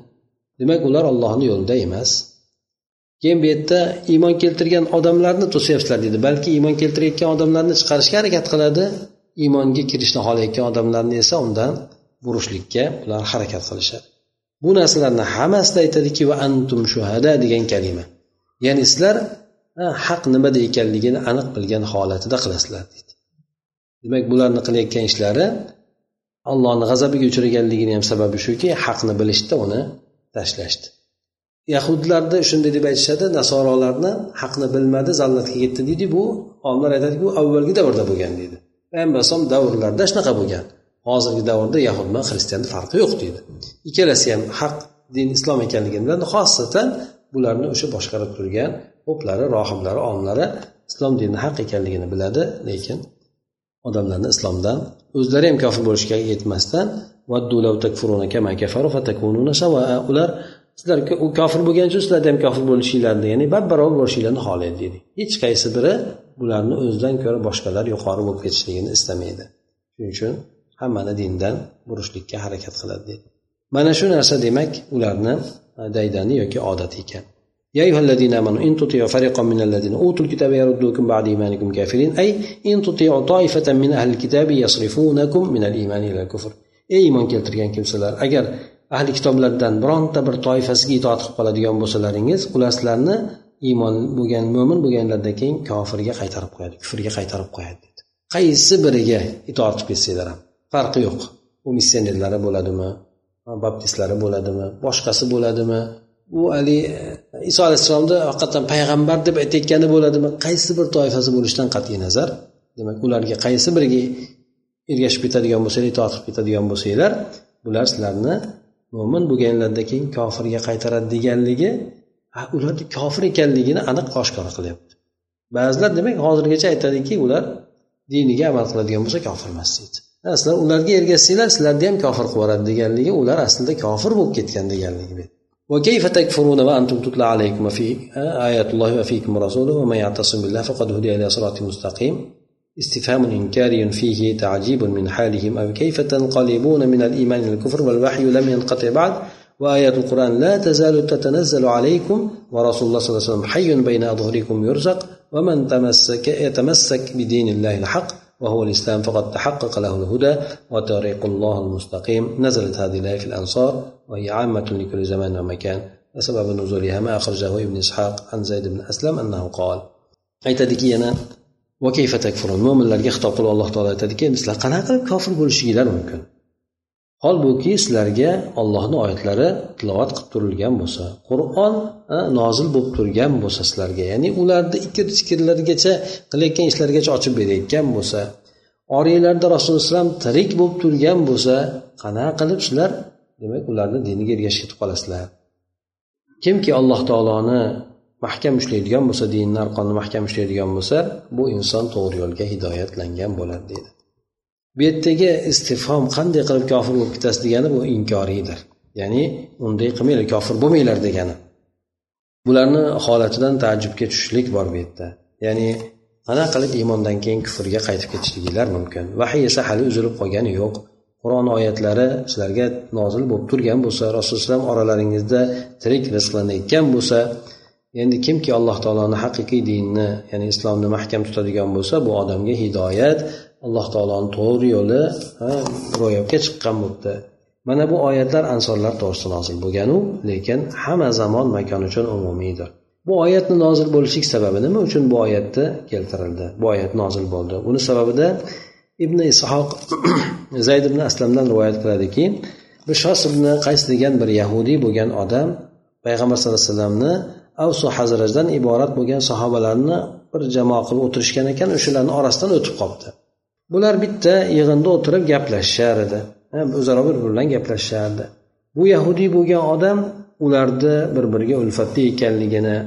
Demak ular ollohni yo'lida emas. Keyin bu yerda iymon keltirgan odamlarni to'syapsizlar deydi balki iymon keltirayotgan odamlarni chiqarishga harakat qiladi. Iymonga kirishni xohlayotgan odamlarni esa undan burishlikka ular harakat qilishadi. Bu narsalarni hammasida aytadiki va antum shuhada degan kalima. Ya'ni sizlar haq nimada ekanligini aniq bilgan holatida qilasizlar deydi demak bularni qilayotgan ishlari allohni g'azabiga uchraganligini ham sababi shuki haqni bilishdi uni tashlashdi. Yahudlarni shunday deb aytishadi nasorolarni haqni bilmadi zallatga ketdi deydi. Bu olimlar aytadiki bu avvalgi davrda bo'lgan deydi. Payg'ambar alayhisalom davrlarida shunaqa bo'lgan. Hozirgi davrda yahud bilan xristianni farqi yo'q deydi. Ikkalasi ham haq din islom ekanligini biladi. Xosatan bularni o'sha boshqarib turgan poplari rohiblari olimlari islom dini haq ekanligini biladi lekin odamlarni islomdan o'zlari ham kofir bo'lishga yetmasdan ular sizlar u kofir bo'lgani uchun sizlarda ham kofir bo'lishinglarni ya'ni bab barobar bo'lishinglarni xohlaydi deydi hech qaysi biri bularni o'zidan ko'ra boshqalar yuqori bo'lib ketishligini istamaydi. Shuning uchun hammani dindan burishlikka harakat qiladi deydi mana shu narsa demak ularni daydani yoki odati ekan. يا أيها الذين آمنوا إن تطيعوا فريقا من الذين أوتوا الكتاب يردوكم بعد إيمانكم كافرين أي إن تطيعوا طائفة من أهل الكتاب يصرفونكم من الإيمان إلى الكفر ey iymon keltirgan kimsalar agar ahli kitoblardan bironta bir toifasiga itoat qilib qoladigan bo'lsalaringiz ular sizlarni iymon bo'lgan mo'min bo'lganlardan keyin kofirga qaytarib qo'yadi kufrga qaytarib qo'yadi dedi qaysi biriga itoat qilib ketsanglar ham farqi yo'q u missionerlari bo'ladimi baptistlari bo'ladimi boshqasi bo'ladimi U haligi e, iso alayhissalomni haqiqatdan payg'ambar deb aytayotgani bo'ladimi qaysi bir toifasi bo'lishidan qat'iy nazar? Demak ularga qaysi biriga ergashib ketadigan bo'lsanglar itoat qilib ketadigan bo'lsanglar bular sizlarni mo'min bo'lganlardan keyin kofirga qaytaradi deganligi ularni kofir ekanligini aniq oshkora qilyapti. Ba'zilar demak hozirgacha aytadiki ular diniga amal qiladigan bo'lsa kofir emas deydi. Sizlar ularga ergashsanglar sizlarni ham kofir qilib yuboradi deganligi ular aslida kofir bo'lib ketgan deganligi وكيف تكفرون وأنتم تتلى عليكم في آيات الله وفيكم رسوله ومن يعتصم بالله فقد هدي إلى صراط مستقيم. استفهام إنكاري فيه تعجيب من حالهم. أو كيف تنقلبون من الإيمان إلى الكفر والوحي لم ينقطع بعد؟ وآيات القرآن لا تزال تتنزل عليكم ورسول الله صلى الله عليه وسلم حي بين أظهركم يرزق. ومن تمسك يتمسك بدين الله الحق وهو الإسلام فقد تحقق له الهدى وطريق الله المستقيم نزلت هذه الآية في الأنصار وهي عامة لكل زمان ومكان وسبب نزولها ما أخرجه ابن إسحاق عن زيد بن أسلم أنه قال aytadiki yana mo'minlarga xitob qilib alloh taolo aytadiki endi sizlar qanaqa qilib kofir bo'lishinglar mumkin holbuki sizlarga ollohni oyatlari tilovat qilib turilgan bo'lsa qur'on nozil bo'lib turgan bo'lsa sizlarga. Ya'ni ularni ikki chikirlargacha qilayotgan ishlarigacha ochib berayotgan bo'lsa oriylarda rasululloh alayhivasallam tirik bo'lib turgan bo'lsa qanaqa qilib sizlar demak ularni diniga ergashib ketib qolasizlar. Kimki alloh taoloni mahkam ushlaydigan bo'lsa dinni arqonni mahkam ushlaydigan bo'lsa bu inson to'g'ri yo'lga hidoyatlangan bo'ladi deydi. Bu yerdagi istifhom qanday qilib kofir bo'lib ketasiz degani bu inkoriydir ya'ni unday qilmanglar kofir bo'lmanglar degani. Bularni holatidan taajjubga tushishlik bor bu yerda. Ya'ni ana qilib iymondan keyin kufrga qaytib ketishliginglar mumkin. Vahiy esa hali uzilib qolgani yo'q. Qur'on oyatlari sizlarga nozil bo'lib turgan bo'lsa rasululloh oralaringizda tirik rizqlanayotgan bo'lsa endi kimki alloh taoloni haqiqiy dinni ya'ni islomni mahkam tutadigan bo'lsa bu odamga hidoyat alloh taoloni to'g'ri yo'li ro'yobga chiqqan bo'libdi. Mana bu oyatlar ansonlar to'g'risida nozil bo'lganu lekin hamma zamon makon uchun umumiydir. Bu oyatni nozil bo'lishlik sababi nima uchun bu oyatda keltirildi? Bu oyat nozil bo'ldi. Buni sababida ibn ishoq zayd ibn aslamdan rivoyat qiladiki bishos ibn qays degan bir yahudiy bo'lgan odam payg'ambar sallallohu alayhi vasallamni avsu hazrajdan iborat bo'lgan sahobalarni bir jamoa qilib o'tirishgan ekan o'shalarni orasidan o'tib qolibdi bular bitta yig'inda o'tirib gaplashishar edi. O'zaro bir biri bilan gaplashishardi bu yahudiy bo'lgan odam ularni bir biriga ulfatli ekanligini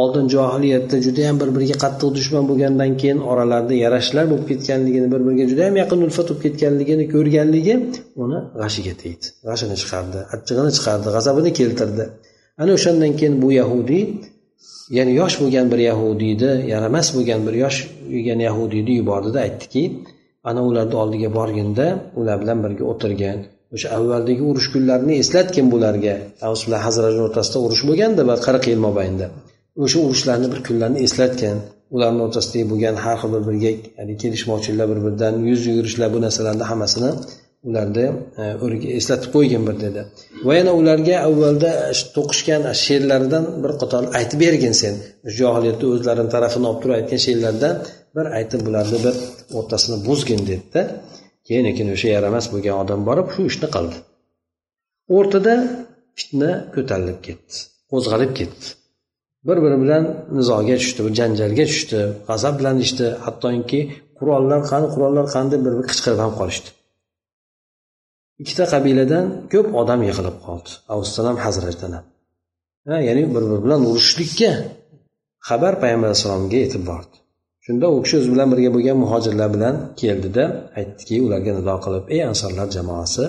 oldin johiliyatda judayam bir biriga qattiq dushman bo'lgandan keyin oralarida yarashishlar bo'lib ketganligini bir biriga judayam yaqin ulfat bo'lib ketganligini ko'rganligi uni g'ashiga tegdi g'ashini chiqardi achchig'ini chiqardi g'azabini keltirdi. Ana o'shandan keyin bu yahudiy ya'ni yosh bo'lgan bir yahudiyni yaramas bo'lgan bir yosh bo'lgan yahudiyni yubordida aytdiki ana ularni oldiga borginda ular bilan birga o'tirgan. O'sha avvaldagi urush kunlarini eslatgin bularga. Avs bilan hazrajni o'rtasida urush bo'lganda bir qirq yil mobaynida. O'sha urushlarni bir kunlarni eslatgan ularni o'rtasidagi bo'lgan har xil bir biriga ya'ni kelishmovchiliklar bir biridan yuz yugurishlar bu narsalarni hammasini ularni e, eslatib qo'ygin bir dedi. Va yana ularga avvalda to'qishgan she'rlaridan bir qator aytib bergin sen. Johiliyatda o'zlarini tarafini olib turib aytgan she'rlardan bir aytib bularni bir o'rtasini buzgin dedida keyin keyin o'sha yaramas bo'lgan odam borib shu ishni qildi. O'rtada fitna ko'tarilib ketdi qo'zg'alib ketdi. Bir biri bilan nizoga tushdi bir janjalga tushdi g'azablanishdi hattoki qurollar qani qurollar qani deb bir biri qichqirib ham qolishdi. Ikkita qabiladan ko'p odam yig'ilib qoldi. Avsdan ham hazrajdan ham. Ya'ni bir biri bilan urushishlikka xabar payg'ambar alayhissalomga yetib bordi. Shunda u kishi o'zi bilan birga bo'lgan muhojirlar bilan keldida aytdiki ularga nido qilib ey ansorlar jamoasi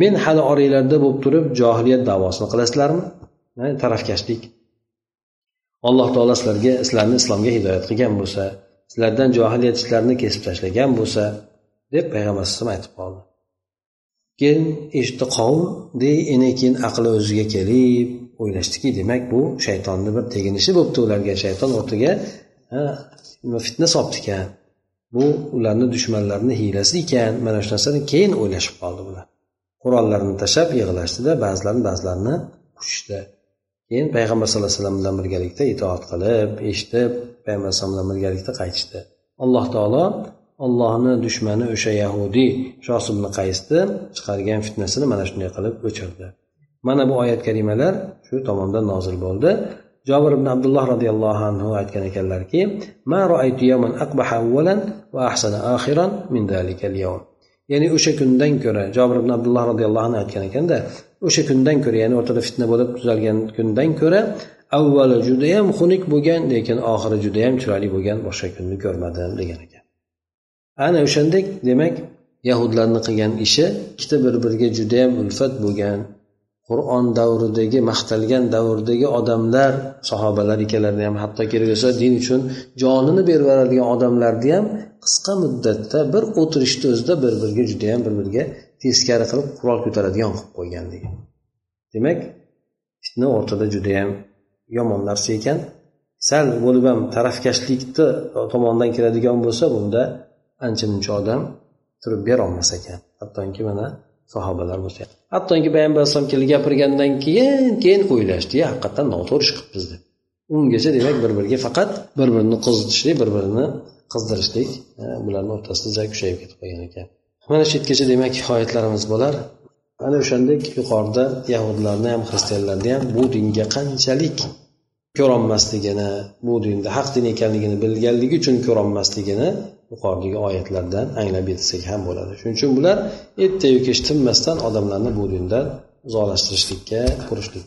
men hali oranglarda bo'lib turib johiliyat davosini qilasizlarmi? Tarafkashlik. Alloh taolo sizlarga sizlarni islomga hidoyat qilgan bo'lsa sizlardan johiliyat ishlarini kesib tashlagan bo'lsa deb payg'ambar alayhisalom aytib qoldi. Keyin eshitdi qavm de keyin aqli o'ziga kelib o'ylashdiki demak bu shaytonni bir teginishi bo'libdi ularga shayton o'rtaga fitna solibdi ekan. Bu ularni dushmanlarini hiylasi ekan. Mana shu narsani keyin o'ylashib qoldi bular. Qurollarini tashlab yig'lashdida ba'zilarini ba'zilarini quchishdi. Keyin payg'ambar sallallohu alayhi vasallam bilan birgalikda itoat qilib eshitib payg'ambar alayhisalom bilan birgalikda qaytishdi. Alloh taolo ollohni dushmani o'sha yahudiy shosibni qaysdi qaysni chiqargan fitnasini mana shunday qilib o'chirdi. Mana bu oyat karimalar shu tomondan nozil bo'ldi. Jobir ibn abdulloh roziyallohu anhu aytgan ekanlarki ya'ni o'sha kundan ko'ra jobir ibn abdulloh roziyallohu anhu aytgan ekanda o'sha kundan ko'ra ya'ni o'rtada fitna bo'lib tuzalgan kundan ko'ra avvali judayam xunuk bo'lgan lekin oxiri judayam chiroyli bo'lgan boshqa kunni ko'rmadim degan ekan. Ana o'shandek demak yahudlarni qilgan ishi ikkita bir biriga judayam ulfat bo'lgan qur'on davridagi maqtalgan davrdagi odamlar sahobalar ikkalarini ham hatto kerak bo'lsa din uchun jonini berib yuboradigan odamlarni ham qisqa muddatda bir o'tirishni o'zida bir biriga judayam bir biriga teskari qilib qurol ko'taradigan qilib qo'ygan degan demak fitna o'rtada judayam yomon narsa ekan. Sal bo'lib ham tarafkashlikni tomondan keladigan bo'lsa bunda ancha muncha odam turib berolmas ekan. Hattoki mana sahobalar bo'lsa hattoki payg'ambar alayhisalom kelib gapirgandan keyin keyin o'ylashdi haqiqatdan noto'g'ri ish qilibmiz deb ungacha demak bir biriga faqat bir birini qo'zitishlik bir birini qizdirishlik bularni o'rtasida kuchayib ketib qolgan ekan. Mana shu yergacha demak hikoyatlarimiz bo'lar. Ana o'shandek yuqorida yahudlarni ham xristianlarni ham bu dinga qanchalik ko'rolmasligini bu dinda haq din ekanligini bilganligi uchun ko'rolmasligini yuqoridagi oyatlardan anglab yetsak ham bo'ladi. Shuning uchun bular ertayu kech tinmasdan odamlarni bu dindan uzoqlashtirishlikka urishlik